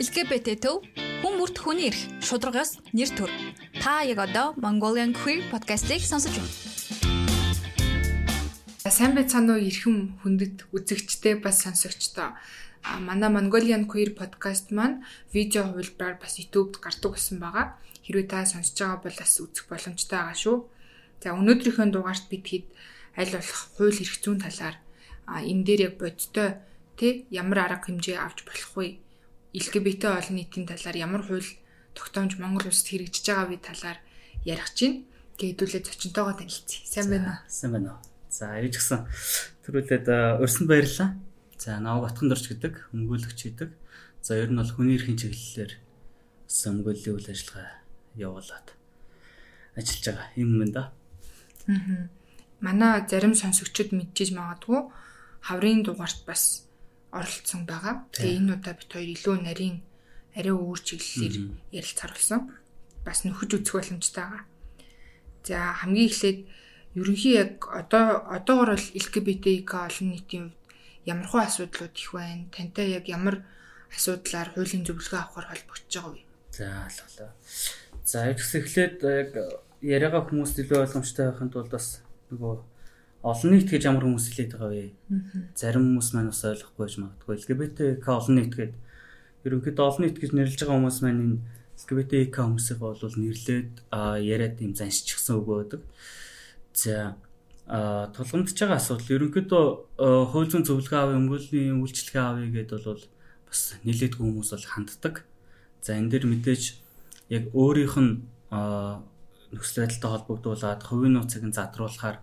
LGBT төв хүн бүрт хүний эрх шударгаас нэр төр. Та яг одоо Mongolian Queer podcast-ийг сонсож байна. Сайн байцгаана уу эрхэм хүндэт үзэгчтэй бас сонсогчдоо. А манай Mongolian Queer podcast маань видео хувилбараар бас YouTube-д гардаг гэсэн байгаа. Хэрвээ та сонсож байгаа бол бас үзэх боломжтой байгаа шүү. За өнөөдрийнхөө дугаарт бид хэд аль болох хууль эрх зүйн талаар а энэ дээр яг бодтой Тэ ямар арга хэмжээ авч болох вэ? LGBT олон нийтийн талаар ямар хууль тогтоомж Монгол улсад хэрэгжиж байгаа вэ талаар ярих чинь. Гэдүүлээ зочинтойгоо танилцъя. Сайн байна уу? Сайн байна уу. За ирж гисэн. Төрүүлээд урьсанд баярлалаа. За наваг Атхан дорч гэдэг өмгөөлөгч гэдэг. За ер нь бол хүний эрхийн чиглэлээр өмгөөллийн үйл ажиллагаа явуулаад ажиллаж байгаа юм байна да. Аа. Манай зарим сонсогчид мэдчихэж магадгүй хаврын дугаарт бас оролцсон байгаа. Тэгээ энэ удаа бит хоёр илүү нарийн арай өөр чиглэлээр ярилцаар болсон. Бас нөхөж үзэх боломжтой байгаа. За хамгийн эхлээд ерөнхий яг одоо одоогор бол LGBT олон нийтийн хувьд ямар хөө асуудлууд их байна? Тантай яг ямар асуудлаар хуулийн зөвлөгөө авахар холбогдож байгаа вэ? За алгалаа. За яг эхлээд яг яриагаа хүмүүст илүү ойлгомжтой байхын тулд бас нөгөө олон нийт гэж ямар хүмүүс хэлээд байгаа вэ? Зарим хүмүүс маань бас ойлгохгүй байж магадгүй. LGBT олон нийт гэдэг ерөнхийдөө олон нийт гэж нэрлэж байгаа хүмүүс маань энэ LGBT хүмүүсийг бол нэрлээд яриад юм заншчихсан үг байдаг. За а тулгамдж байгаа асуудал ерөнхийдөө хууль зүйн зөвлөгөө авъя, өмгөөллийн үйлчлэгээ авъя гэдээ бол бас нэлээдгүй хүмүүс бол ханддаг. За энэ дээр мэдээж яг өөрийнх нь нөхцөл байдалтай холбогдуулаад хувийн нууцыг нь задруулахаар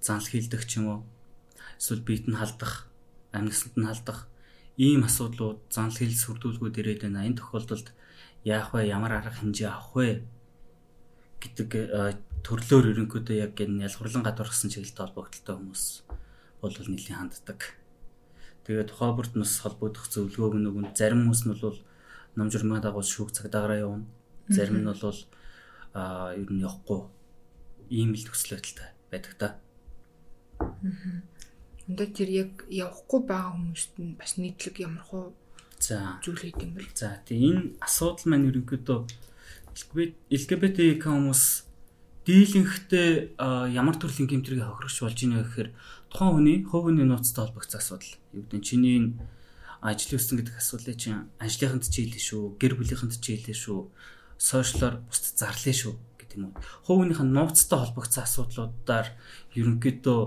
занл хийлдэх ч юм уу эсвэл биет нь халдах, амьсганд нь халдах ийм асуудлууд занл хийл сүрдүүлгүүд ирээд байна. Энэ тохиолдолд яах вэ? Ямар арга хэмжээ авах вэ? гэдэг э, төрлөөр ерөнхийдөө яг энэ ялгуурлан гадуурхсан чиглэлтэй холбогдолтой хүмүүс бол нэлийн ханддаг. Тэгээд тухай бүрт нас холбогдох зөвлөгөөг нөгөө зарим хүмүүс нь бол ном журмаа дагуул шүүх цагдаагаараа явна. Зарим нь бол а ер нь явахгүй ийм л төсөл байдалтай байдаг та. Өндөө тэр яг явахгүй байгаа хүмүүст нь бас нийтлэг ямар хуу за зүйл хийх юм бэл. За тийм энэ асуудал маань ерөнхийдөө LGBT хүмүүс дийлэнхтэй ямар төрлийн гэмтрийг хохирогч болж ийнэ гэхээр тухайн хүний хувийн нууцтай холбогдсон асуудал. Юу гэдэг нь чиний ажил өссөн гэдэг асуудлыг чинь ажлынханд ч хийлээ шүү, гэр бүлийнхэнд ч хийлээ шүү, сошиалор бусд зарлаа шүү гэдэг юм уу. Хувийнхаа нууцтай холбогдсон асуудлуудаар ерөнхийдөө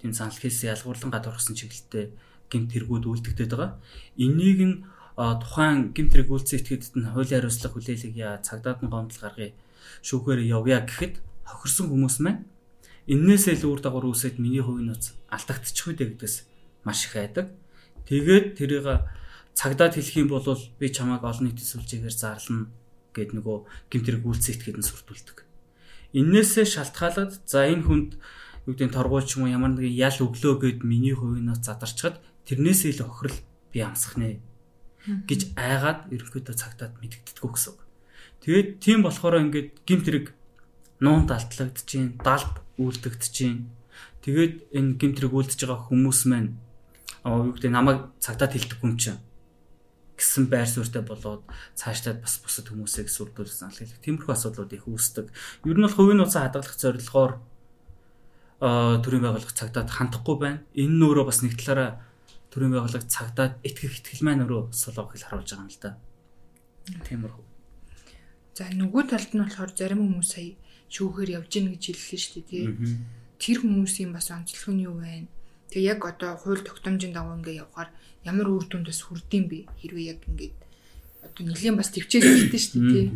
тийм санал хэлсэн ялгуурлан гадуурхсан чиглэлтэй гэмт хэрэгүүд үйлдэгдээд байгаа. Энийг нь тухайн гэмт хэрэг үйлцэн этгээдэд нь хуулийн хариуцлага хүлээлгэх яа цагдаад нь гомдол гаргая шүүхээр явъя гэхэд хохирсон хүмүүс маань эннээсээ л үр дагавар үүсээд миний хувийн нууц алдагдчих үү гэдгээс маш их айдаг. Тэгээд тэрийг цагдаад хэлэх юм бол би чамайг олон нийтийн сүлжээгээр зарлана гэд нөгөө гэмт хэрэг үйлцэн этгээд нь сүрдүүлдэг. Эннээсээ шалтгаалаад за энэ хүнд юу гэдэг нь торгуул ч юм уу ямар нэгэн ял өглөө гэд миний хувинаас задарчхад тэрнээсээ л охирол би амсах нэ гэж айгаад ерөнхийдөө цагтаад мэдэгддэггүй гэсэн. Тэгээд тийм болохоор ингээд гимт хэрэг нуун далтлагдчихээн, далд үлдэгдчихээн. Тэгээд энэ гимт хэрэг үлдэж байгаа хүмүүс маань аа юу гэдэг намайг цагтаад хилдэггүй юм чинь гэсэн байр суурьтай болоод цаашлаад бас бусад хүмүүсийг сүрдүүлсэн алхах. Тиймэрхүү асуудлууд их үүсдэг. Ер нь бол хувийн нууцаа хадгалах зорилгоор төрийн байгууллага цагдаад хандахгүй байна. Энэ нь өөрөө бас нэг талаараа төрийн байгууллага цагдаад итгэх итгэл маань өөрөө солоог хэл харуулж байгаа юм л да. Тиймэрхүү. За нөгөө талд нь болохоор зарим хүмүүс сая шүүхээр явж гин гэж хэллээ шүү дээ тий. Тэр хүмүүсийн бас онцлог нь юу вэ? Тэгээ яг одоо хууль тогтоомжийн дагуу ингээ явхаар ямар үр дүндээс хүрдэм бэ? Хэрвээ яг ингээд одоо нэлийн бас төвчээс хэлдэг шүү дээ тий.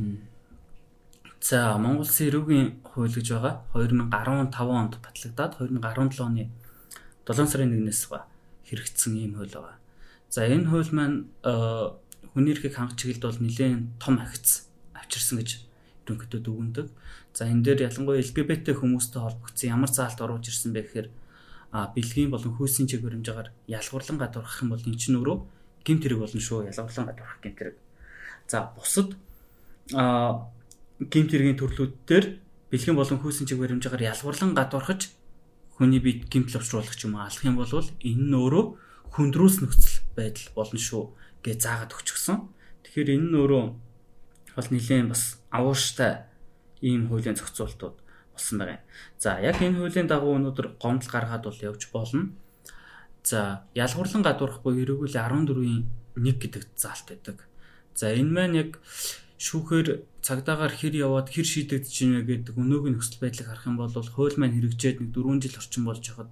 За Монгол Улсын эрүүгийн хууль гэж байгаа 2015 онд батлагдаад 2017 оны 7 сарын 1-ээс хэрэгжсэн ийм хууль байгаа. За энэ хууль маань э, хүний эрхийг хангах чиглэлд бол нэлээд том агц авчирсан гэж ерөнхийдөө дүгнэдэг. За энэ дээр ялангуяа LGBT хүмүүстэй холбогдсон ямар заалт оруулж ирсэн бэ гэхээр а бэлгийн болон хүйсийн чиг баримжаагаар ялгуурлан гадуурхах юм бол эн чинь өөрөө гэмт хэрэг болно шүү. Ялгуурлан гадуурхах гэмт хэрэг. За бусад а гимт хэргийн төрлүүд дээр бэлхэн болон хүйсийн чиг баримжаагаар ялгуурлан гадуурхаж хүний биед гимт лавчруулах юм алах юм бол энэ нь өөрөө хүндрүүлс нөхцөл байдал болно шүү гэж заагаад өгчихсөн. Тэгэхээр энэ нь өөрөө бол нэлийн бас авууштай ийм хуулийн зохицуултууд болсон байгаа юм. За яг энэ хуулийн дагуу өнөөдөр гомдол гаргаад бол явж болно. За ялгуурлан гадуурх буюу эрүүл 14-ийн 1 гэдэг заалт байдаг. За энэ маань яг шүүхээр цагдаагаар хэр яваад хэр шийдэгдэж байна гэдэг өнөөгийн нөхцөл байдлыг харах юм бол хууль маань хэрэгжээд нэг 4 жил орчим болж байхад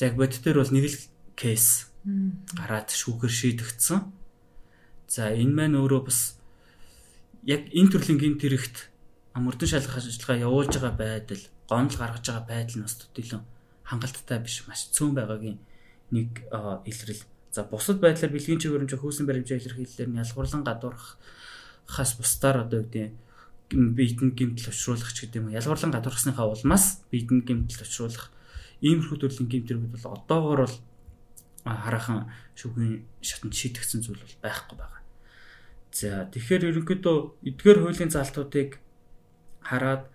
за яг бодит дээр бол нэг л кейс гараад шүүхээр шийдэгдсэн. За энэ маань өөрөө бас яг энэ төрлийн гинт хэрэгт мөрдөн шалгах ажиллагаа явуулж байгаа байдал, гомдол гаргаж байгаа байдал нь бас төдийлөн хангалттай биш маш цөөн байгаагийн нэг илрэл. За бусад байдлаар бэлгийн чиглэмж хөөсөн баримжаа илэрхийлэлээр нь ялгуурлан гадуурх хас бусдаар одоо үгүй биетэн гимтэл өчрүүлэх гэдэг юм. Ялгуурлан гадуурхсныхаа улмаас биетэн гимтэл өчрүүлэх иймэрхүү төрлийн гимтэрүүд бол одоогоор бол хараахан шүүхийн шатанд шийдэгдсэн зүйл бол байхгүй байгаа. За тэгэхээр ерөнхийдөө эдгээр хуулийн залтуудыг хараад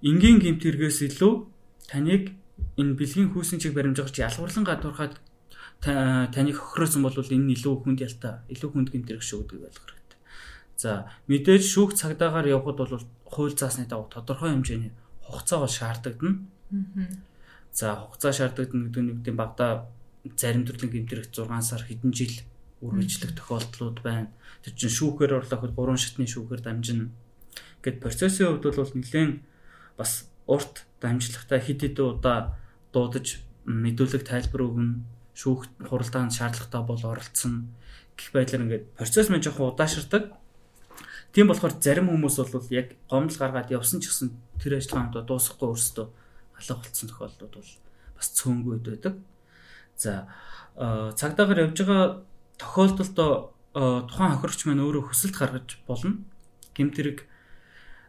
энгийн гимтэргээс илүү таныг энэ бэлгийн хүүсийн чиг баримжаагч ялгуурлан гадуурхаад таныг хохироосон бол энэ илүү хүнд ялтаа, илүү хүнд гимтэрэг шүү гэдгийг ойлгох За мэдээж шүүх цагдаагаар явхад бол хууль заасны дагуу тодорхой хэмжээний хугацаа бол шаардагдана. За хугацаа шаардагдана гэдэг нь үгдийн багада зарим төрлийн гэмтэрх 6 сар хэдэн жил үргэлжлэх тохиолдлууд байна. Тэр чинь шүүхээр орлоход 3 шатны шүүхээр дамжина. Гэт процессын хувьд бол нэлээд бас урт дамжлагтай хэд хэдэн удаа дуудаж мэдүүлэг тайлбар өгнө. Шүүх хуралдаанд шаардлагатай бол оролцсон. Гэх байдлаар ингээд процесс маань жоохон удаашрдаг. Тийм болохоор зарим хүмүүс бол яг гомдол гаргаад явсан ч гэсэн тэр ажиллагаанд дуусахгүй өөрсдөө алга болцсон тохиолдлууд бол бас цөөнгүйд байдаг. За цагдаагаар явж байгаа тохиолдолд тухайн хохирогч маань өөрөө хүсэлт гаргаж болно. Гэмтэрэг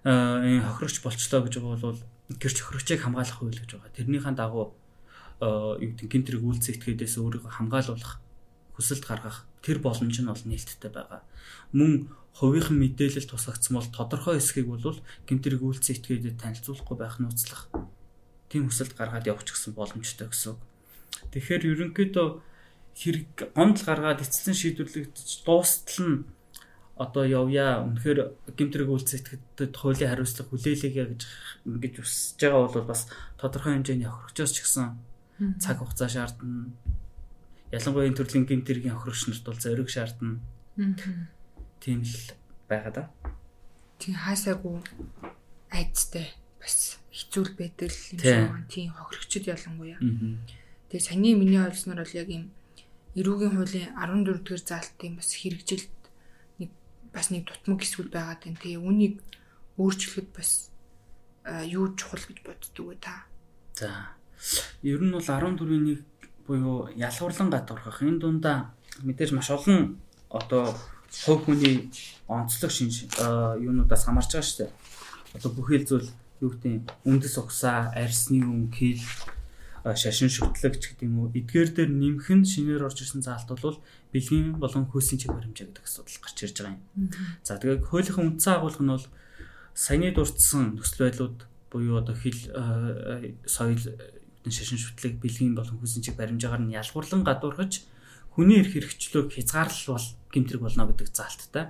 энэ хохирогч болчлоо гэж бол гэрч хохирогчийг хамгаалах хууль гэж байгаа. Тэрнийхэн дагуу юу гэдэг гэмтэрэг үйлцэгдэхээс өөрийгөө хамгаалуулах хүсэлт гаргах тэр боломж нь бол нээлттэй байгаа. Мөн хувийнхан мэдээлэл тусгагдсан бол тодорхой хэсгийг бол гэмтэрэг үйлцэн этгээдэд танилцуулахгүй байх нууцлах тийм хүсэлт гаргаад явууч гэсэн боломжтой гэсэн. Тэгэхээр ерөнхийдөө хэрэг гомдол гаргаад эцэлэн шийдвэрлэгдэж дуустал нь одоо явъя. Үнэхээр гэмтэрэг үйлцэн этгээдэд хуулийн хариуцлага хүлээлгийе гэж ингэж хүсэж байгаа бол бас тодорхой хэмжээний охирогчоос ч гэсэн цаг хугацаа шаардна. Ялангуяа энэ төрлийн гэмтэргийн охирогч нарт бол зориг шаардна тийм л байгаа да. Тийм хаасаагүй айцтай бас хэцүү байдаг юм шиг тийм хохирогчд ялангуяа. Тэгээ саний миний ойлгосноор бол яг юм эрүүгийн хуулийн 14 дугаар заалтын бас хэрэгжилт нэг бас нэг тутмаг хэсгүүд байгаа тийм. Тэгээ үнийг өөрчлөхөд бас юу чухал гэж боддөг вэ та? За. Ер нь бол 14-ийн нэг буюу ялгуурлан гадуурхах энэ дундаа мэдээж маш олон одоо хувь хүний онцлог шинж юунуудаас хамаарч байгаа шүү дээ. Одоо бүхэл зүйл юу гэдэг үндэс угсаа, арьсны үн, кил, шашин шүтлэгч гэдэг юм уу. Эдгээр дээр нэмэх нь шинээр орж ирсэн заалт бол бэлгийн болон хөөсийн чиг баримжаа гэдэг асуудал гарч ирж байгаа юм. За тэгээд хуулийнхын үндсэн агуулга нь бол саяны дурдсан нөхцөл байдлууд буюу одоо хил соёл шашин шүтлэг бэлгийн болон хөөсийн чиг баримжаагаар нь ялгуурлан гадуурхаж хүний эрх хэрэгчлөөг хязгаарлал бол гэмтрэг болно гэдэг заалттай.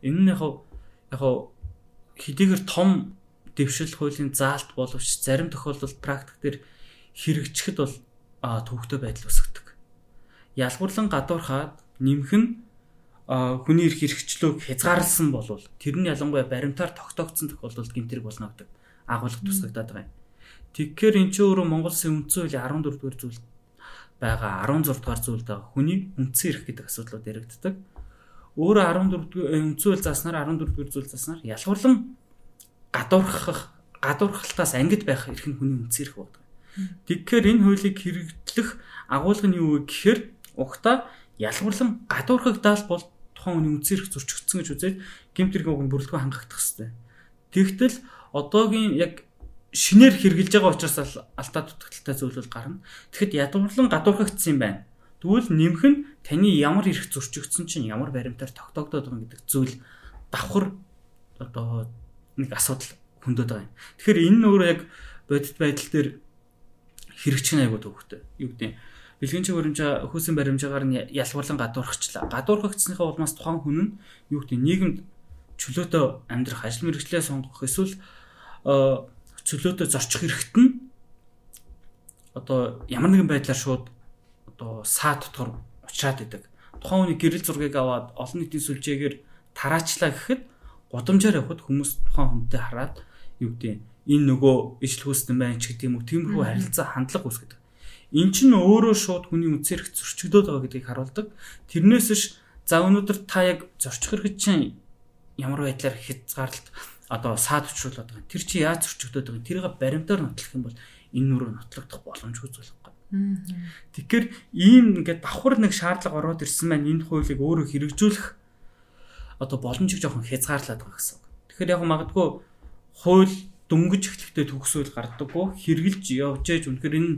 Энэ нь яг яг хэдийгээр том дэвшил хуулийн заалт боловч зарим тохиолдолд практик дээр хэрэгжихэд бол төвөгтэй байдал үүсгдэг. Ялгуурлан гадуурхаад нэмэх нь хүний эрх хэрэгчлөөг хязгаарлсан болвол тэр нь ялангуяа баримтаар тогтоогдсон тохиолдолд гэмтрэг болно гэдэг агуулга тусгагдаад байгаа юм. Тэгэхээр эн чинь өөрөө Монгол Улсын үндсэн хуулийн 14 дугаар зүйл байгаа 16 дугаар зүйлд байгаа хүний үндсэн эрх гэдэг асуудлууд яригддаг. Өөрөө 14 дугаар үндсэн хууль зааснаар 14 дугаар зүйл зааснаар ялгуурлан гадуурхах гадуурхалтаас ангид байх эрх нь хүний үндсэн эрх байдаг. Тэгэхээр энэ хуулийг хэрэгжлэх агуулга нь юу вэ гэхээр угтаа ялгуурлан гадуурхагдаал бол тухайн хүний үндсэн эрх зөрчигдсөн гэж үзээд гэмтэргийн уг нь бүрэлдэхүүн хангагдах хэрэгтэй. Тэгтэл одоогийн яг шинээр хэрглэж байгаа учраас алдаа дутагдaltaй зүйл бол гарна. Тэгэхэд ядуурлан гадуурхагдсан юм байна. Тэгвэл нэмэх нь таны ямар эрх зөрчигдсөн чинь ямар баримтаар тогтоогдоод байгаа гэдэг зүйл давхар одоо нэг асуудал хөндөд байгаа юм. Тэгэхээр энэ нь өөрөө яг бодит байдал дээр хэрэгжих нь айгуу төвхтэй. Юу гэдэг бэлгийн чиг баримжаа хөөсөн баримжаагаар нь ялгуурлан гадуурхачлаа. Гадуурхагдсныхаа улмаас тухайн хүн нь юу гэдэг нийгэмд чөлөөтэй амьдрах ажил мэргэжлээ сонгох эсвэл чөлөөтэй зорчих хэрэгт нь одоо ямар нэгэн байдлаар шууд одоо саа дотор уучраад идэг. Тухайн хүний гэрэл зургийг аваад олон нийтийн сүлжээгээр тараачлаа гэхэд гудамжаар явхад хүмүүс тухайн хүнтэй хараад юу гэдэг энэ нөгөө ижил хүүснэн байна ч гэдэг юм уу тиймэрхүү харилцаа хандлага үүсгэж эн чинь өөрөө шууд хүний үдсээр их зөрчигдөөд байгаа гэдгийг харуулдаг. Тэрнээс ш за өнөөдөр та яг зорчих хэрэгт чинь ямар байдлаар хязгаарлалт одоо саад учруулад байгаа. Тэр чи яаж зөрчигдөөд байгаа. Тэрийг баримтаар нотлох юм бол энэ нүрөө нотлогдох боломжгүй зүйл байхгүй. Тэгэхээр ийм ингээд давхар нэг шаардлага ороод ирсэн маань энэ хуулийг өөрөө хэрэгжүүлэх одоо боломжийг жоохон хязгаарлаад байгаа гэсэн үг. Тэгэхээр яг магадгүй хууль дөнгөж эхлэхдээ төгсөөл гардаггүй хэрэгжилж явж ээж үнэхээр энэ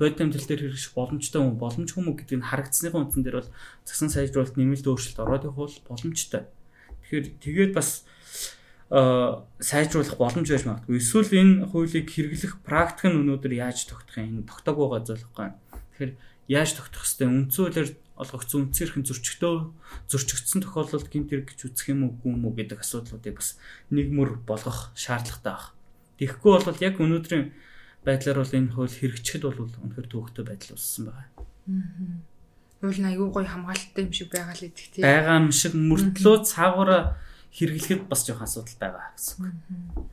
бодит амьдрал дээр хэрэгжих боломжтой юм боломжгүй мө гэдгийг харагдсныхаа үндсэн дээр бол засан сайжруулалт нэмэлт өөрчлөлт ороод их бол боломжтой. Тэгэхээр тэгээд бас сайжруулах боломж байж магадгүй. Эсвэл энэ хуулийг хэрэглэх практик нь өнөөдөр яаж тогтох юм? Тогтоог байгаа зүйл байхгүй. Тэгэхээр яаж тогтох хэвтэй үндсүүлэр олгогдсон үнцэрхэн зөрчигдөө зөрчигдсөн тохиолдолд гэмт хэрэг гэж үзэх юм уу юм уу гэдэг асуудлуудыг бас нэг мөр болгох шаардлагатай байна. Тэгэхгүй бол яг өнөөдрийн байдлаар бол энэ хууль хэрэгжихэд бол үнэхээр төвөгтэй байдал үүссэн байгаа. Аа. Хууль нь аюу гой хамгаалалттай юм шиг байгаа л идэх тийм. Байгаа юм шиг мөртлөө цаагаараа хэрэглэхэд бас жоох асуудал байгаа гэсэн үг.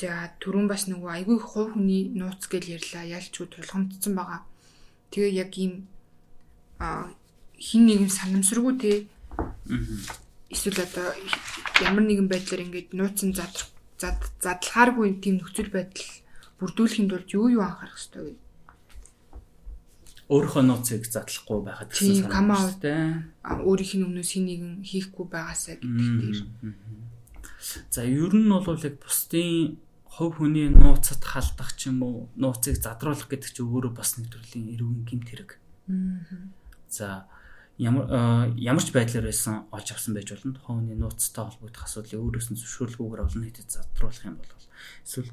За түрүүн бас нөгөө аюу хувь хүний нууц гэж ярьлаа. Ялчгүй тулгамдсан байгаа. Тэгээ яг ийм а хин нэгэн санамсаргүй те. Эсвэл одоо ямар нэгэн байдлаар ингээд нууцсан задлахааргүй тийм нөхцөл байдал бүрдүүлэхийн тулд юу юу анхаарах хэрэгтэй вэ? Өөрийнхөө нууцыг задлахгүй байхад гэсэн санаа үүтэй. Өөрийнх нь өмнөөс хинэгэн хийхгүй байгаасаа гэдэг дээр. За ер нь бол яг бусдын хувь хүний нууцад халдах ч юм уу, нууцыг задруулах гэдэг чинь өөрөө бас нэг төрлийн эрүүн гэмт хэрэг. За ямар ямар ч байдлаар байсан олж авсан байж болно. Тухайн хүний нууцтай холбогдох асуудлыг өөрөөс нь зөвшөөрлгүйгээр олон нийтэд задруулах юм бол эсвэл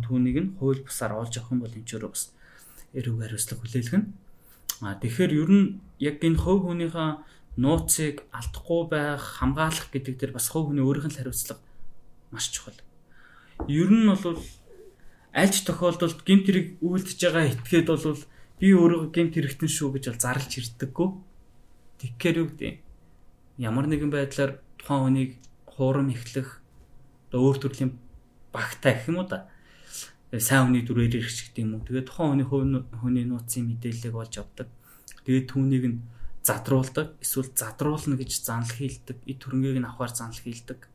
түүнийг нь хууль бусаар олж авах юм бол энэ ч өөрөө бас эрүүг хариуцлага хүлээлгэн. А тэгэхээр ер нь яг энэ хувь хүнийхээ нууцыг алдахгүй байх, хамгаалах гэдэг дээр бас хувь хүний өөрийнх нь хариуцлага маш чухал. Ер нь бол аль ч тохиолдолд гэмт хэрэг үйлдэж байгаа этгээд бол би өөрөө гэмт хэрэгтэн шүү гэж бол зарлж ирдэггүй. Тэгэхээр юу гэдэг ямар нэгэн байдлаар тухайн хүнийг хуурам эхлэх өөр төрлийн багтаа гэх юм уу да сайн хүний дүрээр ирэх гэдэг юм уу. Тэгээд тухайн хүний хүний нууцын мэдээллийг олж авдаг. Тэгээд түүнийг нь задруулдаг, эсвэл задруулна гэж занл хийлдэг, эд төрөнгийг нь авахар занл хийлдэг.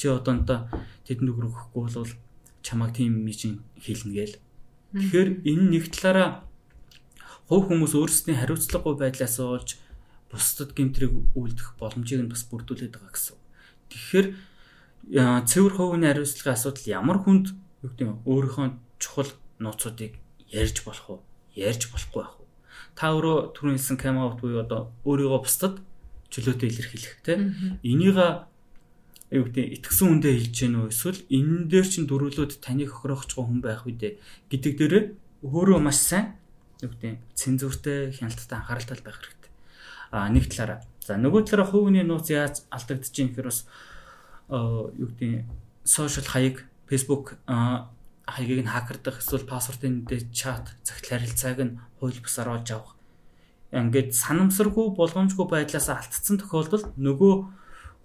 Чи одоо онтой тэдэнд өгөхгүй бол чамайг тийм чинь хийлнэ гээл. Тэгэхээр энэ нэг талаараа хувь хүмүүс өөрсдийн хариуцлагагүй байдлаас олж бусдад гэмтрийг үйлдэх боломжийг нь бас бүрдүүлээд байгаа гэсэн. Тэгэхээр цэвэр хувийн хариуцлагын асуудал ямар хүнд юу гэдэг нь өөрийнхөө чухал нууцуудыг ярьж болох уу? Ярьж болохгүй байх уу? Та өөрөө түрүүн хэлсэн cam out буюу одоо өөрийгөө бусдад чөлөөтэй илэрхийлэх тийм. Энийг юу гэдэг итгэсэн хүндээ хэлж гэнэ үү эсвэл энэ дээр чин дөрвөлүүд таныг хохирохч хүн байх үедээ гэдэг дээр өөрөө маш сайн юу гэдэг цензуртэй хяналттай анхааралтай байх хэрэгтэй А нэг талаараа. За нөгөө талаараа хувийн нууц яаж алдагдаж юм гэхээр бас юу гэдэг сошиал хаяг Facebook хаягийг нь хакердах эсвэл пассвортын дээр чат цагт харилцааг нь хууль бусаар олж авах. Ингээд санамсаргүй болгоомжгүй байдлаас алдсан тохиолдолд нөгөө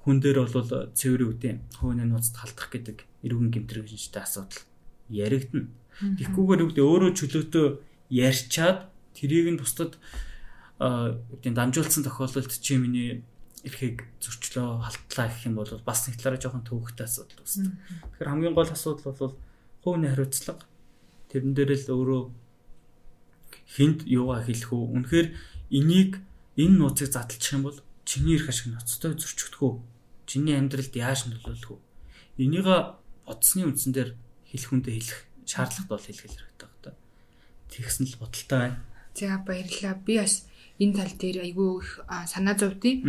хүн дээр бол цэвэр үдээ хувийн нууцд халдах гэдэг эрүүн гэмтрэгчтэй асуудал яригдана. Тэгхгүйгээр үгдээ өөрөө чөлөөтөө ярьчаад тэрийг нь бусдад үгдийн дамжуулсан тохиолдолд чи миний эрхийг зөрчлөө халтлаа гэх юм бол бас нэг талаараа жоохон төвөгтэй асуудал үүсдэг. Тэгэхээр хамгийн гол асуудал бол хувийн хариуцлага тэрэн дээр л өөрөө хинт юугаа хэлэх үү? Үнэхээр энийг энэ нууцыг задлчих юм бол чиний эрх ашиг ноцтой зөрчигдөх үү? Чиний амьдралд яаж нөлөөлөх үү? Энийг бодсны үндсэн дээр хэлэх хүндээ хэлэх шаардлагатай бол хэлэх хэрэгтэй байна. Тэгсэн л бодолтой байна. За баярлалаа. Би бас энэ тал дээр айгүй их санаа зовдгийг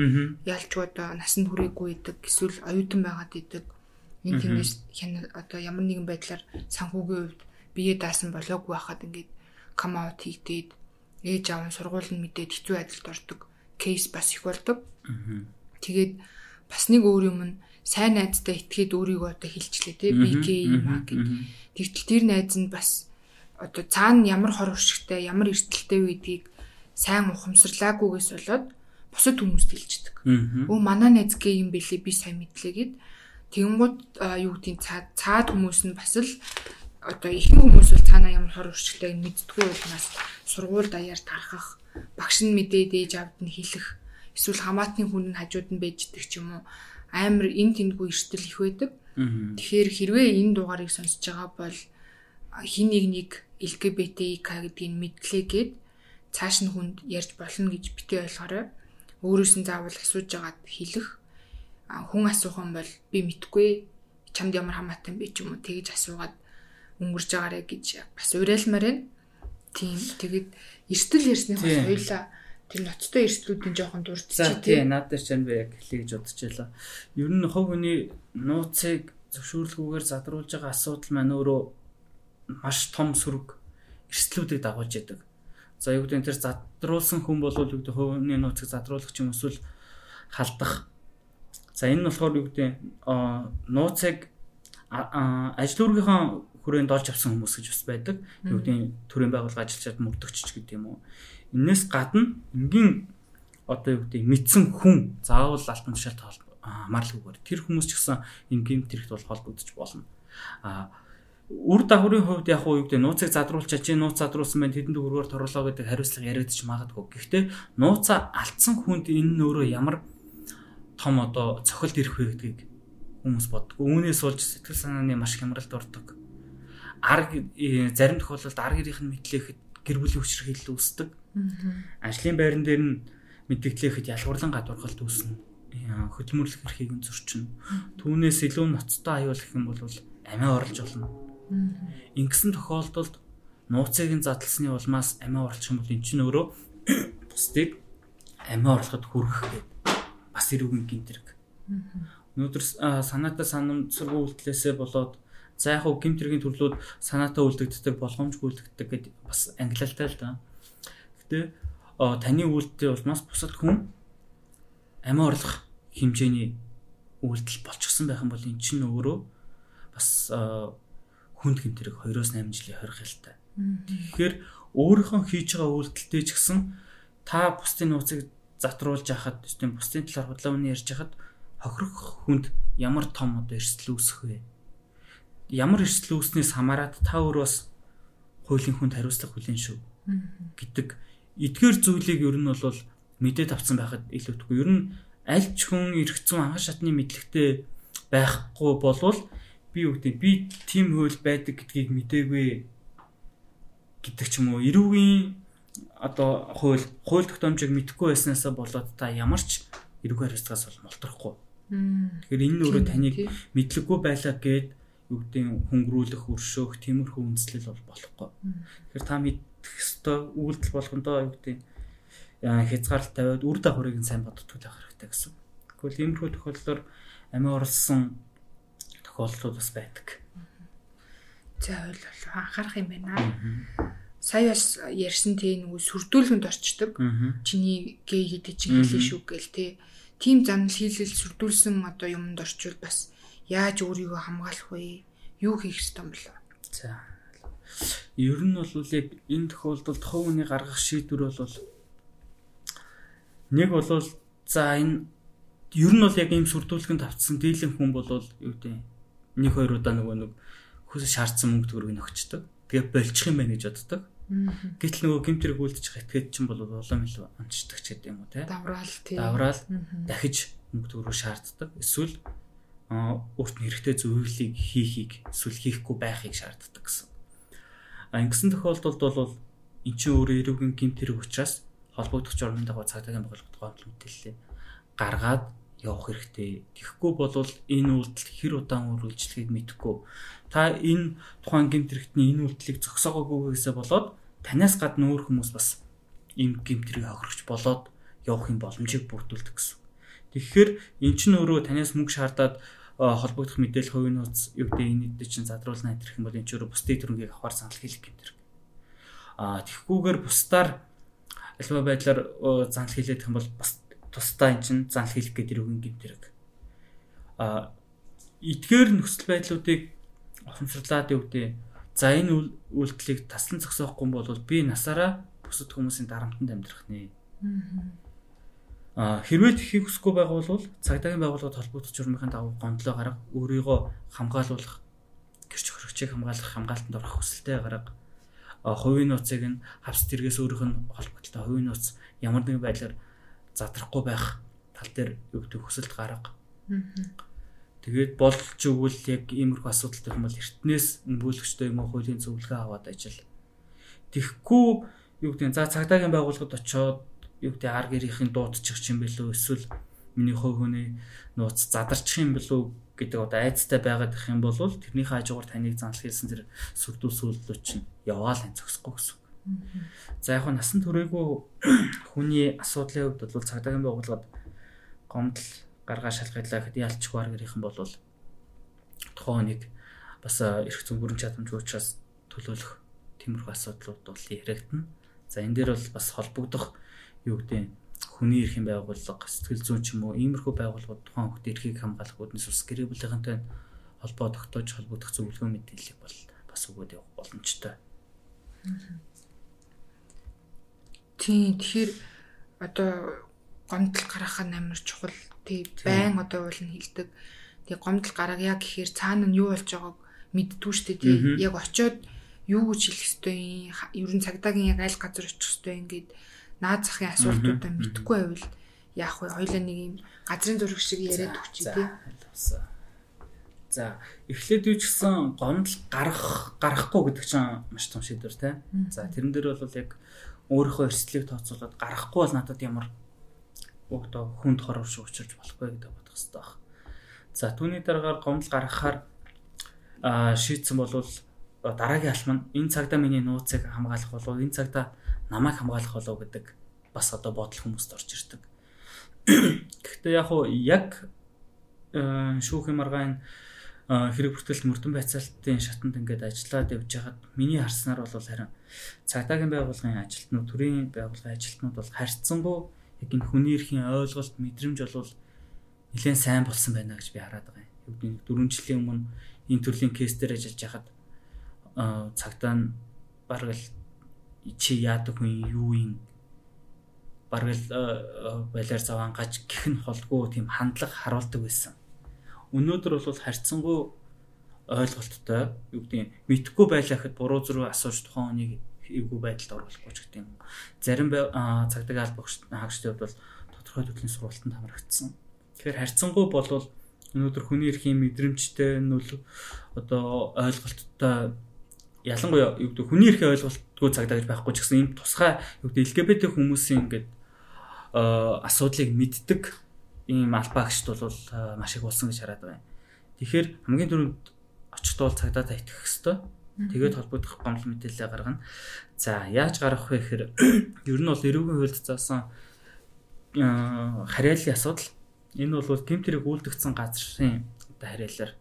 ялч одоо насанд хүрээгүй идэг эсвэл оюутан байгаад идэг. Энэ тиймээс одоо ямар нэгэн байдлаар санхүүгийн хувьд бие даасан болоогүй байхад ингээд кам аут хийгдээд ээж аав нь сургууль нь мэдээд хэцүү байдалд ордог кейс бас их болдог. Тэгээд бас нэг өөр юм нь сайн найзтай итгээд өөрийгөө одоо хилчлээ те BK юм аа гэд. Тэгтэл тэр найз нь бас одоо цаана ямар хор уршигтай ямар эртэлтэй байдгийг сайн ухамсарлаагүйгээс болоод бусад хүмүүст хэлждэг. Өө манай найз гээ юм бэлээ би сайн мэдлээ гэд. Тэгэнгუთ юу гэдгийг цаад цаад хүмүүс нь бас л одоо ихэнх хүмүүс бол цаана ямар хор уршигтай мэддггүй улмаас сургууль даяар тархах багш нь мэдээд ээж авд нь хэлэх эсвэл хамаатны хүн нь хажууд нь байждаг ч юм уу амар эн тэндгүй эртэл их байдаг. Тэгэхээр хэрвээ энэ дугаарыг сонсож байгаа бол хин нэг нэг LGBTQ гэдгийг мэдлээгээд цааш нь хүнд ярьж болно гэж битээ ойлгоорой. Өөрөөс нь заавал асууж агаад хэлэх хүн асуух юм бол би мэдгүй чамд ямар хамаатай бэ ч юм уу тэгж асуугаад өнгөрж байгаарэ гэж бас уриалмаар байна. Тийм. Тэгээд эрсдэл ярьсны бас хоёлаа тэр ноцтой эрсдлүүдийн жоохон дурдчих тий. За тий, наад дээр ч би яг хэлье гэж бодож байлаа. Ер нь хов хүний нууцыг зөвшөөрлгүйгээр задруулж байгаа асуудал маань өөрөө маш том сөрөг эрсдлүүдийг дагуулж яадаг. За юу гэдэг нь тэр задруулсан хүн бол юу гэдэг хувийн нууцыг задруулах юм эсвэл халдах. За энэ нь болохоор юу гэдэг нууцыг ажил үүргийнхаа хүрээнд олж авсан хүмүүс гэж бас байдаг. Юу гэдэг төрийн байгууллага ажилчид мөрдөгч гэдэг юм уу. Инээс гадна энгийн одоо юу гэдэг мэдсэн хүн заавал алтан тушаалт хамаарлаггүйгээр тэр хүмүүс ч гэсэн энгийн тэрэгт бол холбогдож болно. А үр дагаврын хувьд яг уу юу гэдэг нууцыг задруулчаа чи нууц задруулсан байна тэдэнд өргөөр торлоо гэдэг хариуцлага яриадч магадгүй. Гэхдээ нууцаа алдсан хүнд энэ нь өөрөө ямар том одоо цохилт ирэх вэ гэдгийг хүмүүс боддог. Үүнээс болж сэтгэл санааны маш хямралд ордог арг э, зарим тохиолдолд арг гэрийнх нь мэдлэхэд гэр бүлийн хүчирхийлэл үүсдэг. Ажлын байран дээр нь мэдгдлэхэд ялгуурлан гадуурхалт үүснэ. Хөдөлмөрлөх эрхийг нь зөрчинө. Түүнээс илүү ноцтой аюул гэх юм бол амиа орлож болно. Ингэсэн тохиолдолд нууцыг нь задлсны улмаас амиа орлох юм бол эн чинь өөрөө бусдыг амиа орлоход хүргэх гэдэг бас эрүүгийн гинтэрэг. Өнөөдөр санаатай санамсаргүй үйлдэлээсээ болоод За яг хөө гимтрийн төрлүүд санаатай үлдэгддэг, болгоомжгүй үлдэгддэг гэдэг бас ангилалтай л да. Гэтэ таны үйлдэл улмаас бусад хүн амиа орлох хэмжээний үйлдэл болчихсон байх юм бол эн чинь өөрөө бас хүнд гимтрийг 2-8 жилийн хорих хэлтэй. Тэгэхээр өөрийнхөө хийж байгаа үйлдэлтэй ч гэсэн та бусдын нууцыг затруулж яхад тийм бусдын талаар худлаа өмнө ярьж яхад хохирох хүнд ямар том одоо эрсдэл үүсэх вэ? ямар эрсдэл үүснээс хамаарат та өөр бас хуулийн хүнд хариуцлага хүлээн шүү гэдэг эдгээр зүйлийг ер нь бол мэдээд авсан байхад илүүтэхгүй. Ер нь аль ч хүн зүйн анхан шатны мэдлэгтэй байхгүй болвол би юу гэдэг би тим хууль байдаг гэдгийг мдээгүй гэдэг ч юм уу эрүүгийн одоо хууль хууль тогтоомжийг мэдэхгүй байснаасаа болоод та ямар ч эрүүг хариуцлагаас бол молтрохгүй. Тэгэхээр энэ өөрөө таныг мэдлэггүй байлаа гэд юу гэдэг хөнгөрүүлэх, өршөөх, тиймэрхүү үндслэл бол болохгүй. Тэгэхээр та мэдэх ёстой үйлдэл болгондоо юу гэдэг хязгаарлалт тавиад үр дагаврыг нь сайн боддог байх хэрэгтэй гэсэн. Тэгвэл иймэрхүү тохиолдолд амиа орлсон тохиолдлууд бас байдаг. За ойл анхаарах юм байна. Сая бас ярьсан тийм нөгөө сүрдүүлгэнд орчдөг. Чиний гээ гэдэг чинь хэлээ шүү гээл те. Тим занал хийлэл сүрдүүлсэн одоо юмд орчвол бас яаж өөрийгөө хамгаалах вэ? Юу хийх ёстой юм бэ? За. Ер нь бол яг энэ тохиолдолд хувийн гаргах шийдвэр бол нэг бол за энэ ер нь бол яг ийм сүрдүүлгэнд автсан дийлэн хүн бол юу гэдэг нэг хоёр удаа нөгөө нэг хүс шаардсан мөнгө төгрөгийг нөхчдөг. Тэгээ болчих юм байна гэж боддог. Гэтэл нөгөө гимтрийг үлдчих этгээд чинь бол улам илүү амждаг ч гэдэг юм уу те. Давраал тий. Давраал дахиж мөнгө төгрөг шаарддаг. Эсвэл өөрт нь хэрэгтэй зөвлөлийг хийхийг эсвэл хийхгүй байхыг шаарддаг гэсэн. А ингэсэн тохиолдолд бол эн чинь өөрөө эрүүгийн гэмт хэрэг учраас холбогдох журмын дагуу цагдаагийн байгууллагад гомдол мэдээлэлээ гаргаад явах хэрэгтэй. Тэгэхгүй бол энэ үйлдэл хэр удаан үргэлжлэхийг мэдэхгүй. Та энэ тухайн гэмт хэрэгтний энэ үйлдэлийг зогсоогоогүйгээсээ болоод танаас гадна өөр хүмүүс бас гэмт хэрэг хохирогч болоод явахын боломжийг бүрдүүлдэг гэсэн. Тэгэхээр эн чинь өөрөө танаас мөнгө шаардаад холбогдох мэдээлэл хувийн нууц юу гэдэг энэ дэд чинь задруулна гэх юм бол энэ ч өөрөө бусдын төрөнгийг авахар санал хийх гэмтэр. Аа тэгхгүйгээр бусдаар альва байдлаар занл хийлэх юм бол бас тусдаа эн чин занл хийх гэдэг үгэн гэмтэрэг. А эдгээр нөхцөл байдлуудыг ухамсарлаад өгдөө. За энэ үйлдэлийг таслан зогсоохгүй бол би насаараа бусад хүмүүсийн дарамтанд амьдрах нэ. Аа хэрвээ тэхийг хүсэхгүй байгаа бол цагдаагийн байгууллагад холбогдох журмын дагуу гомдлоо гарга өөрийгөө хамгаалуулах гэрч хөрөгчийг хамгаалах хамгаалтанд орох хүсэлтэй гарга хувийн нууцыг нь хавс тэргээс өөрийнх нь холбогдолтой хувийн нууц ямар нэгэн байдлаар задрахгүй байх тал дээр юу гэдэг хүсэлт гарга. Тэгээд болж өгвөл яг иймэрхүү асуудалтай юм бол эртнээс өмгөөлөгчтэй юм уу хуулийн зөвлөгөө аваад ажил. Тэгэхгүй юу гэдэг за цагдаагийн байгууллагад очоод юу гэдэг ар гэрийн дуудчих юм бэлөө эсвэл миний хөө хөний нууц задарчих юм бэлөө гэдэг одоо айцтай байгаад их юм бол тэрнийхээ хажуугаар таныг занл хийсэн тэр сүрдүү сүлдүүд чинь яваал энэ зогсохгүй гэсэн. За яг нь насан туршаагүй хүний асуудлын хувьд бол цагдаагийн байгууллагад гомдол гаргаа шалгалаа гэхэд ялчгүй гэрийнхэн бол тухайн нэг бас эрх зүйн бүрэн чадамж учраас төлөөлөх тиймэрхүү асуудлууд бол яригдана. За энэ дээр бол бас холбогдох юу гэдэг хүний эрхийн байгууллага, сэтгэл зүйн ч юм уу иймэрхүү байгууллагууд тухайн хүүхдийн эрхийг хамгаалах үүднээс ус гэрээ бүлийнхэнтэй холбоо тогтоож холбогдох зөвлөгөө мэдээллийг бол бас өгөөд явах боломжтой. Тийм тэгэхээр одоо гомдол гаргах нь амар чухал тий байн одоо уул нь хилдэг. Тий гомдол гараг яа гэхээр цаана нь юу болж байгааг мэддгүй штэ тий. Яг очиод юу гэж хэлэх ёстой юм. Ер нь цагдаагийн яг аль газар очих ёстой ингээд наад захын асуултуудаа мэдхгүй байвал яах вэ? Хоёлаа нэг юм газрын зураг шиг яриад өгчий тий. За эхлээд юу ч гэсэн гомдол гарах гарахгүй гэдэг чинь маш том шийдвэр тий. За тэрэн дээр бол яг өөрийнхөө эрсдлийг тооцоолоод гарахгүй бол надад ямар одоо хүнд хорор шиг учирч болохгүй гэдэг бодох хэрэгтэй баг. За түүний дараагаар гомдол гаргахаар шийдсэн болвол дараагийн алхам нь энэ цагтаа миний нууцыг хамгаалах болов энэ цагтаа намайг хамгаалах болов гэдэг бас одоо бодол хүмүүст орж ирдэг. Гэхдээ яг уу яг шүүхийн маргаан хэрэг бүртгэлт мөрдөн байцаалтын шатанд ингээд ажиллаад явж байхад миний харснаар бол харин цагдаагийн байгууллагын ажилтнууд төрийн байгууллагын ажилтнууд бол харьцангуй яг энэ хүний эрхийн ойлголт мэдрэмж болвол нэлээд сайн болсон байна гэж би хараад байгаа юм. Юу гэдэг 4 жилийн өмнө энэ төрлийн кейсээр ажиллаж хахад цагтаа нь бараг л чи яадаг хүн юу юм бараг л балиар заван гаж гих нь холгүй тийм хандлага харуулдаг байсан. Өнөөдөр бол харьцангуй ойлголттой юу гэдэг мэдхгүй байлаа гэхэд буруу зүрх асууж тухайн хүнийг эвгүй байдалд оруулахгүй ч гэдэг юм. Зарим цагдаа албагч хаагчдын хувьд бол тодорхой төрлийн сургалтанд хамрагдсан. Тэгэхээр харьцангуй болвол өнөөдөр хүний эрхийн мэдрэмжтэй нөл одоо ойлголттой ялангуяа юу гэдэг хүний эрхийн ойлголтгүй цагдаа гэж байхгүй ч гэсэн ийм тусгай юу гэдэг LGBT хүмүүсийн ингээд асуудлыг мэддэг ийм албаагчд бол маш их болсон гэж хараад байна. Тэгэхээр хамгийн түрүүнд очихдоо цагдаа таитах хэвээр Тэгээд холбогдох гомдол мэдээлэл гаргана. За яаж гаргах вэ гэхээр ер нь бол эрүүгийн хуульд заасан харьяаллын асуудал энэ бол гимтрийг үйлдэгдсэн газрын харьяалаар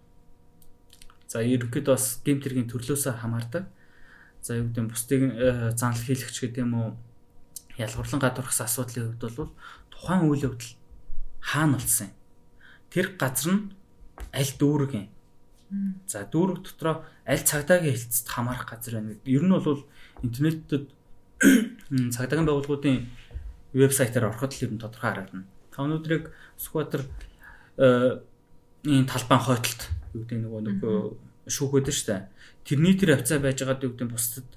за ерөнхийдөө бас гимтрийн төрлөөсөө хамаардаг. За юу гэдэг нь бусдыг занл хийлэгч гэдэг юм уу ялгуурлан гадуурхсан асуудлын хувьд бол тухайн үйл явдал хаана болсон юм. Тэр газар нь аль дүүрэг юм За дүүрэг дотроо аль цагдаагийн хэлцэд хамаарах газар байна гэдэг. Ер нь бол интернетэд цагдаагийн байгууллагуудын вебсайтаар ороход л ер нь тодорхой харагдана. Та өнөөдрийг Сүхбаатар энэ талбайн хойтолт юу гэдэг нөгөө нөгөө шүүхөөд шүү дээ. Тэрний тэр авцаа байж байгаа юу гэдэг бусдад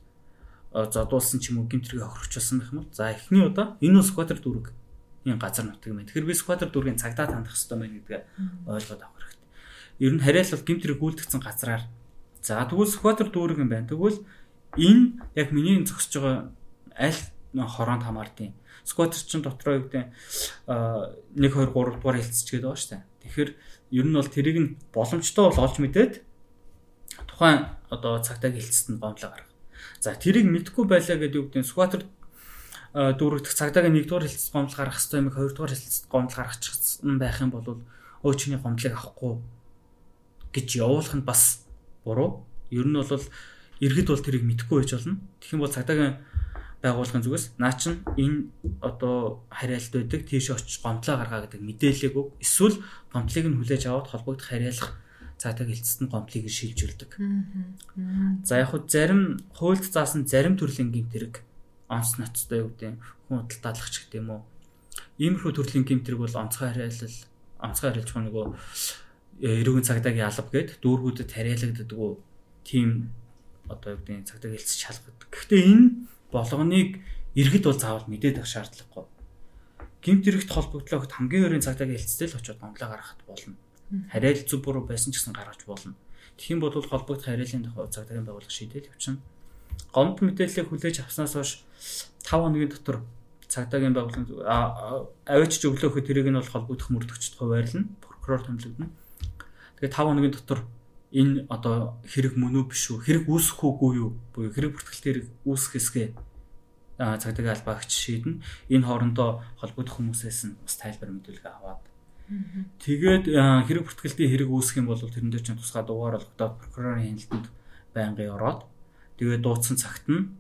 зодуулсан ч юм уу гимтрийг охирчулсан байх юм бол за эхний удаа энэ Сүхбаатар дүүрэг энэ газар нутаг байна. Тэгэхээр би Сүхбаатар дүүргийн цагдаа тандах хэрэгтэй байна гэдгээ ойлгоод авах ер нь харьяалал гимтрийг гүйлдэгцэн газраар за тэгвэл Сүхбаатар дүүрэг юм байна. Тэгвэл энэ яг миний зогсож байгаа аль хороонд хамаардیں۔ Сүхбаатар чин дотроо юу гэдэг 1 2 3 дугаар хэлцчихэд байгаа дээ. Тэгэхээр ер нь бол тэрийг нь боломжтой бол олж мэдээд тухайн одоо цагтаагийн хэлцэд нь гомдлоо гаргах. За тэрийг мэдхгүй байлаа гэдэг юу гэдэг Сүхбаатар дүүрэгдэх цагдаагийн 1 дугаар хэлцэд гомдол гаргах хэрэгтэй юм 2 дугаар хэлцэд гомдол гаргачихсан байх юм бол өөчний гомдлыг авахгүй гэж явуулах нь бас буруу. Ер нь бол иргэд бол тэрийг мэдэхгүй байж болно. Тэгэх юм бол цагдаагийн байгууллагын зүгээс наа чин энэ одоо хариалт байдаг тийш очиж гомдлоо гаргаа гэдэг мэдээлэл үг эсвэл гомдлыг нь хүлээж аваад холбогдох хариалах цаатаг хэлцэд нь гомдлыг шилжүүлдэг. За яг хөө зарим хуульд заасан зарим төрлийн гэмт хэрэг онц ноцтой юу гэдэг хүн худал даалгач гэдэг юм уу. Иймэрхүү төрлийн гэмт хэрэг бол онцгой хариалал онцгой хариалж байгаа нөгөө эрүүгийн цагдаагийн алба гээд дүүргүүдэд хариалагддаг уу тийм одоо юу гэдэг цагдаа хэлцэж шалгадаг. Гэхдээ энэ болгоныг иргэд бол заавал мэдээд авах шаардлагагүй. Гимт хэрэгт холбогдлоо хамгийн өрийн цагдаагийн хэлцтэй л очиод номлоо гаргахад болно. Хариал зүг буруу байсан ч гэсэн гаргаж болно. Тэгхийн бол холбогдох хариалын цагдаагийн байгууллага шийдэл явуулна. Гомд мэдээллийг хүлээж авснаас хойш 5 хоногийн дотор цагдаагийн байгууллага аваач өглөөхөд тэрийг нь бол холбогдох мөрдөгчд хуваарлна. Прокурор томилогдно. Тэгээ 5 хоногийн дотор энэ одоо хэрэг мөн үү биш үү хэрэг үүсэх үгүй юу буюу хэрэг бүртгэлтэй хэрэг үүсэх хэсгээ цагдаагийн албаагч шийднэ энэ хоорондоо холбогдох хүмүүсээс нь бас тайлбар мэдүүлгээ аваад тэгээд хэрэг бүртгэлтэй хэрэг үүсэх юм бол тэрэн дээр чинь тусгай дугаар олгодоод прокурорын хяналтанд байнгын ороод тэгээд дуудсан цагт нь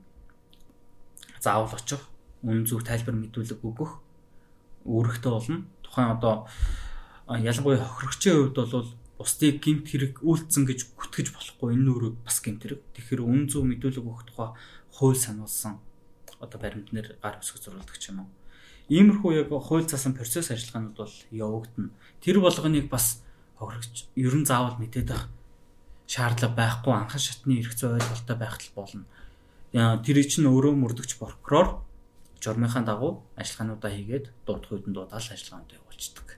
заавал очих үн зөв тайлбар мэдүүлэг өгөх үүрэгтэй болно тухайн одоо ялангуяа хохирогчийн хувьд бол бусдыг гимт хэрэг үйлцэн гэж гүтгэж болохгүй энэ өөрөө бас гимт хэрэг. Тэгэхээр үн зөв мэдүүлэг өгөх тухай хууль сануулсан одоо баримтнэр гар өсгөх зурвалдаг ч юм уу. Иймэрхүү яг хууль цаасан процесс ажиллагаанууд бол явагдана. Тэр болгоныг бас хохирогч ер нь заавал мэдээд байх шаардлага байхгүй анхан шатны эрх зүй ойлголттой байх л болно. Тэр чинь өөрөө мөрдөгч прокурор журмынхаа дагуу ажиллагаануудаа хийгээд дуудах үйдэн дуудаал ажиллагаанд явуулцдаг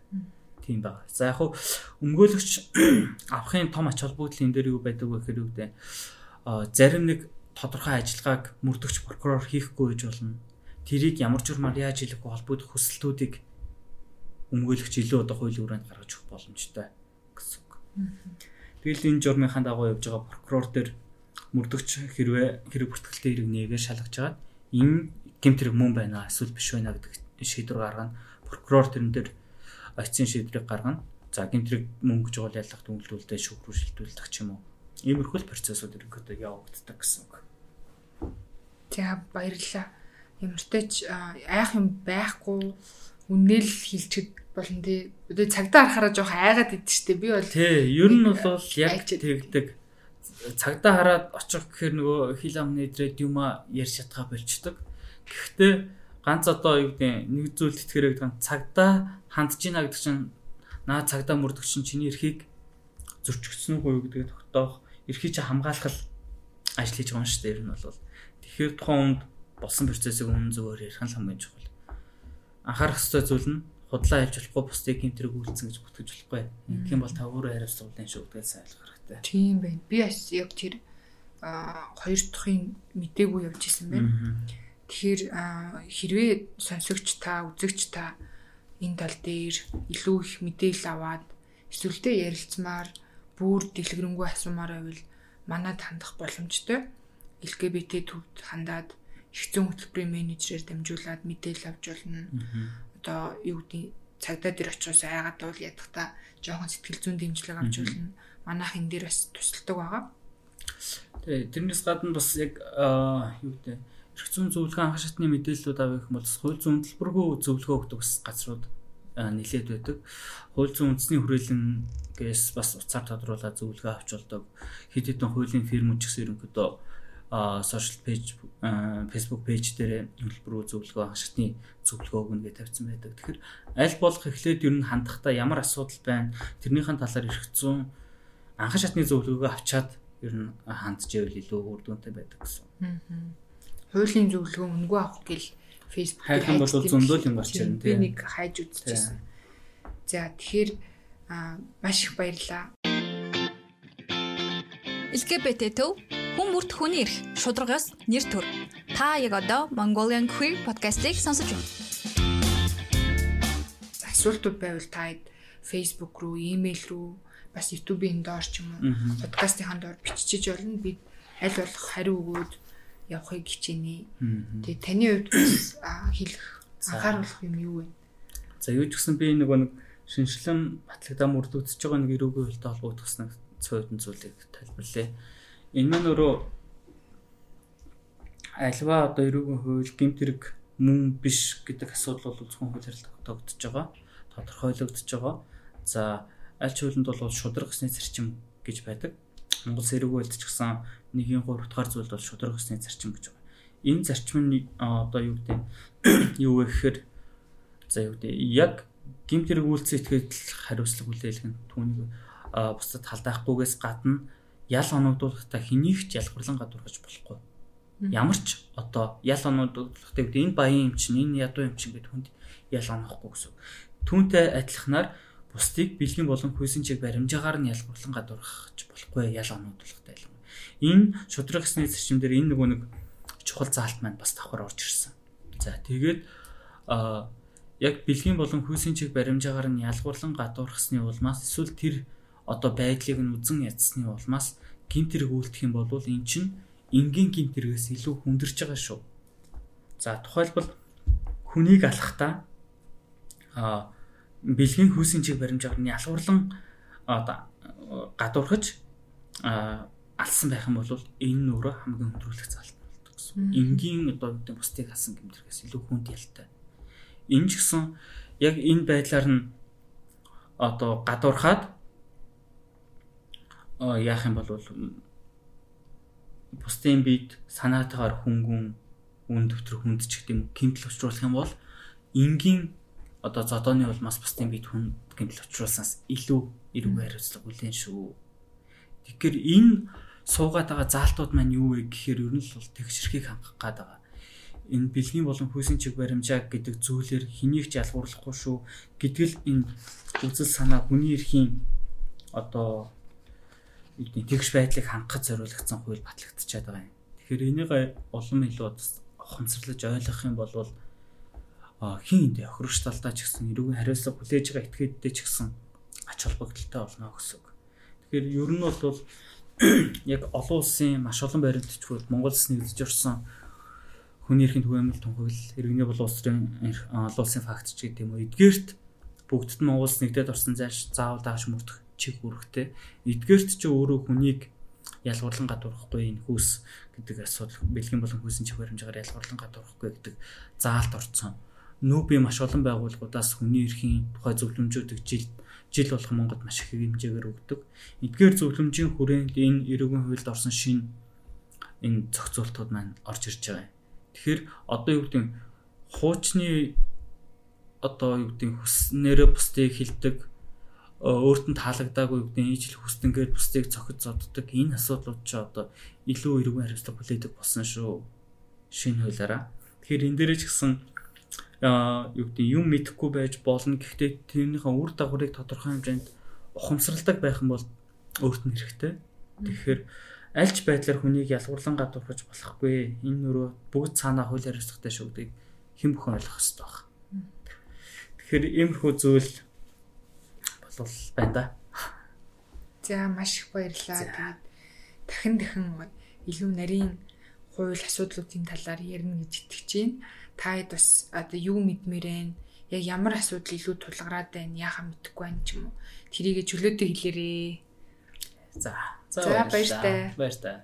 тийм байна. За яг хуу өмгөөлөгч авахын том ач холбогдол энэ дээр юу байдаг вэ гэхээр үгдээ зарим нэг тодорхой ажиллагааг мөрдөгч прокурор хийхгүй гэж болно. Тэрийг ямар журмаар яаж хийлэхгүй холбогдох хүсэлтүүдийг өмгөөлөгч илүү одоо хуулийн хүрээнд гаргаж өгөх боломжтой гэсэн үг. Тэгэл энэ журмынхаа дагуу явж байгаа прокурор дээр мөрдөгч хэрвээ хэрэг бүртгэлтэй хэрэг нээгээ шалгаж байгаа энэ гэмт хэрэг мөн байна эсвэл биш байна гэдэг шийдвэр гаргана. Прокурор тэрэн дээр эцсийн шийдвэрийг гаргана. За гинтрийг мөнгө жуул ялах дүнлүүлдэ шүүх рүү шилжүүлдэг ч юм уу. Иймэрхүү процессууд ерөнхийдөө явагддаг гэсэн үг. За баярлалаа. Ямартай ч айх юм байхгүй үнэл хилчэд болно тий. Одоо цагдаа харахаараа жоох айгаад идэв штэ. Би бол тий, ер нь бол яг тэгдэг. Цагдаа хараад очих гэхээр нөгөө хил амны идрээд юма ярьж чадхаа болчдөг. Гэхдээ ганц одоо юу гэдэг нэг зүйл тэтгэрэг гэдэг цагдаа хандж ийна гэдэг чинь наа цагдаа мөрдөгч чинь чиний эрхийг зөрчигдсөн үү гэдгээ тогтоох эрхийг чи хамгаалах ажил хийж байгаа юм шүү дээ ер нь бол тэгэхээр тухайн хүнд болсон процессыг үнэн зөвөөр ярих нь хамгийн чухал анхаарах ёстой зүйл нь худлаа хэлж болохгүй бусдыг хэмтрэг үйлцэн гэж бүтгэж болохгүй. Юм бол та өөрөө хариуцлагын шүү гэдгээ сайн ойлгох хэрэгтэй тийм байна. Би бас яг тэр хоёр дахын мдээгүй явж исэн байна. Тэгэхээр хэрвээ сонсогч та, үзэгч та энэ тал дээр илүү их мэдээлэл аваад эсвэл ярилцмаар бүр дэлгэрэнгүй асуумаар байвал манад хандах боломжтой. LGBT төвд хандаад их зүүн хөтөлбөрийн менежерээр дамжуулаад мэдээлэл авч болно. Одоо юу гэдэг цагдаа дээр очиос айгаад бол ядахта жоохон сэтгэл зүйн дэмжлэг авч болно. Манайх энэ дээр бас тусалдаг байгаа. Тэгээ тэрнээс гадна бас яг юу гэдэг эрх зүйн зөвлөгөө анх шатны мэдээллүүд авах юм бол хууль зүйн төлбөргүй зөвлөгөө өгдөг бас газрууд нэлээд байдаг. Хууль зүйн үндэсний хүрээлэнгээс бас уцаар тодруулаад зөвлөгөө авч болдог. Хэд хэдэн хуулийн фирмүүд ч гэсэн ерөнхийдөө сошиал пэйж фэйсбુક пэйж дээр төлбөрөө зөвлөгөө шатны зөвлөгөө өгнө гэж тавьсан байдаг. Тэгэхээр аль болох эхлээд ер нь хандахдаа ямар асуудал байна тэрнийхэн талаар эрх зүйн анх шатны зөвлөгөөгөө авчаад ер нь хандж ивэл илүү үр дүнтэй байдаг гэсэн. Аа хуулийн зөвлөгөө үнгүй авах гэл Facebook хайх юм бол зөндөл юм ирнэ тийм. Би нэг хайж үзчихсэн. За тэгэхээр маш их баярлаа. LGBT төв хүн бүрт хүний эрх шударгаас нэр төр. Та яг одоо Mongolian Queer podcast-ийг сонсож байна. Асуултууд байвал та Facebook руу, email руу, бас YouTube-ийн доор ч юм уу подкастын доор бичиж болно. Би аль болох хариу өгөөд явахыг хичээнэ. Тэгээ таны хувьд хэлэх анхааруулах юм юу вэ? За юу ч гэсэн би нөгөө нэг шинжилэн батлагдаа мөрдөгдөж байгаа нэг эрүүгийн хөлтэй холбогдсон цоодон зүйлийг тайлбарлая. Энэ маань өөрөө альва одоо эрүүгийн хууль гэмт хэрэг мөн биш гэдэг асуудал бол зөвхөн хуулиар тогтогдож байгаа. Тодорхойлогдож байгаа. За аль ч хуулинд бол шудраг гэсний зарчим гэж байдаг. Монгол сэрэг хуульд ч гэсэн нэгийн 3 дахь зүйл бол шудраг гэсний зарчим гэж байгаа. Энэ зарчим нь одоо юу гэдэг юу вэ гэхээр за юу гэдэг яг гэмт хэрэг үйлцэн этгээд хариуцлага хүлээлгэн түүнийг бусдад халдаахгүйгээс гадна ял оногдуулахдаа хэнийг ч ялгарлан гадуурхаж болохгүй. Ямар ч одоо ял оногдуулахтай гэдэг энэ баян юм чинь энэ ядуу юм чинь гэдэг хүнд ял онохгүй гэсэн. Түүнтэй адилханаар бусдыг бэлгийн болон хүйсэн чиг баримжаагаар нь ялгарлан гадуурхаж болохгүй ял оногдуулахтай юм. Энэ шудраг гэсний зарчимдэр энэ нөгөө нэг чухал заалт маань бас давхар орж ирсэн. За тэгээд а яг бэлгийн болон хүйсийн чиг баримжаагаар нь ялгуурлан гадуурхсны улмаас эсвэл тэр одоо байдлыг нь үзэн ядсны улмаас гинт хэрэг үйлдэх юм бол эн чинь энгийн гинт хэрэгээс илүү хүндэрч байгаа шүү. За тухайлбал хүнийг алахдаа а бэлгийн хүйсийн чиг баримжаагаар нь ялгуурлан одоо гадуурхаж алсан байх юм бол энэ нь өөрөө хамгийн өндрүүлэх заалт болдог гэсэн. Энгийн одоо гэдэг бусдыг хасан гэмтэрхээс илүү хүнд ялтай. Энэ ч гэсэн яг энэ байдлаар нь одоо гадуурхаад яах юм бол бусдын бид санаатаагаар хөнгөн үн төвтөр хүндчих гэдэм гэмтэл учруулах юм бол энгийн одоо зодооны улмаас бусдын бид хүн гэмтэл учруулснаас илүү эрүүг хариуцлага үлэн шүү. Тэгэхээр энэ суугаад байгаа заалтууд маань юу вэ гэхээр ер нь л тэгшэрхийг хангах гад байгаа. Энэ бэлгийн болон хүйсийн чиг баримжаа гэдэг зүйлээр хэнийг ч ялгуурлахгүй шүү гэдгэл энэ үзэл санаа хүний эрхийн одоо тэгш байдлыг хангахад зориулагдсан хууль батлагдчихад байгаа юм. Тэгэхээр энийг улам илүү ухамсарлаж ойлгох юм бол хин энэ охирогч талдаа ч гэсэн эрүүгийн хариуцлага хүлээж байгаа этгээдтэй ч гэсэн ач холбогдолтой болно гэсэн үг. Тэгэхээр ер нь бол яг олон улсын маш олон баримтчгүй Монгол улс нэгдэж орсон хүний эрхийн түгээмэл тунхаглал иргэний болон улсын олон улсын факт ч гэдэг юм уу эдгээрт бүгдд нь Монгол улс нэгдээд орсон зайлш заавал дааш мөрдөх чиг үүрэгтэй. Эдгээрт ч өөрөө хүнийг ялгуурлан гадуурхахгүй энэ хүүс гэдэг асуудал бэлгийн болон хүйсийн чиг баримжаагаар ялгуурлан гадуурхахгүй гэдэг заалт орцсон. Нүүби маш олон байгууллагуудаас хүний эрхийн тухай зөвлөмжүүдийг жил жил болох Монголд маш их хэмжээгээр өгдөг. Эдгээр зөвлөмжийн хүрээнд энэ эрүүгийн хуульд орсон шин энэ зохицуултууд маань орж ирж байгаа. Тэгэхээр одоо юу гэдэг хуучны одоо юу гэдэг хүснээрээ бусдыг хилдэг өөрт нь таалагдаагүй гэдэг ижил хүстэнгээр бусдыг цохид зодддаг энэ асуудлууд ч одоо илүү эргэн хариуцлага хүлээдэг болсон шүү. Шинэ хуулиараа. Тэгэхээр энэ дээрээ ч гэсэн юу гэдэг юм мэдэхгүй байж болно. Гэхдээ тэрнийхээ үр дагаврыг тодорхой хэмжээнд ухамсарладаг байх юм бол өөрт нь хэрэгтэй. Тэгэхээр альч байдлаар хүнийг ялгуурлан гадуурхаж болохгүй. Энэ нөрөө бүгд цаанаа хууль хариуцлагатай шүү гэдгийг хэн бүхэн ойлгох хэрэгтэй байна. Тэгэхээр иймэрхүү зүйл бол байна да. За маш их баярлалаа. Тэгээд дахин дахин илүү нарийн хууль асуудлуудын талаар ярина гэж итгэж байна. Таад бас одоо юу мэдмээрэн яг ямар асуудал илүү тулгараад байна яхаа мэдэхгүй байна ч юм уу. Тэрийг чөлөөтэй хэлээрээ. За. За баяртай. Баяртай.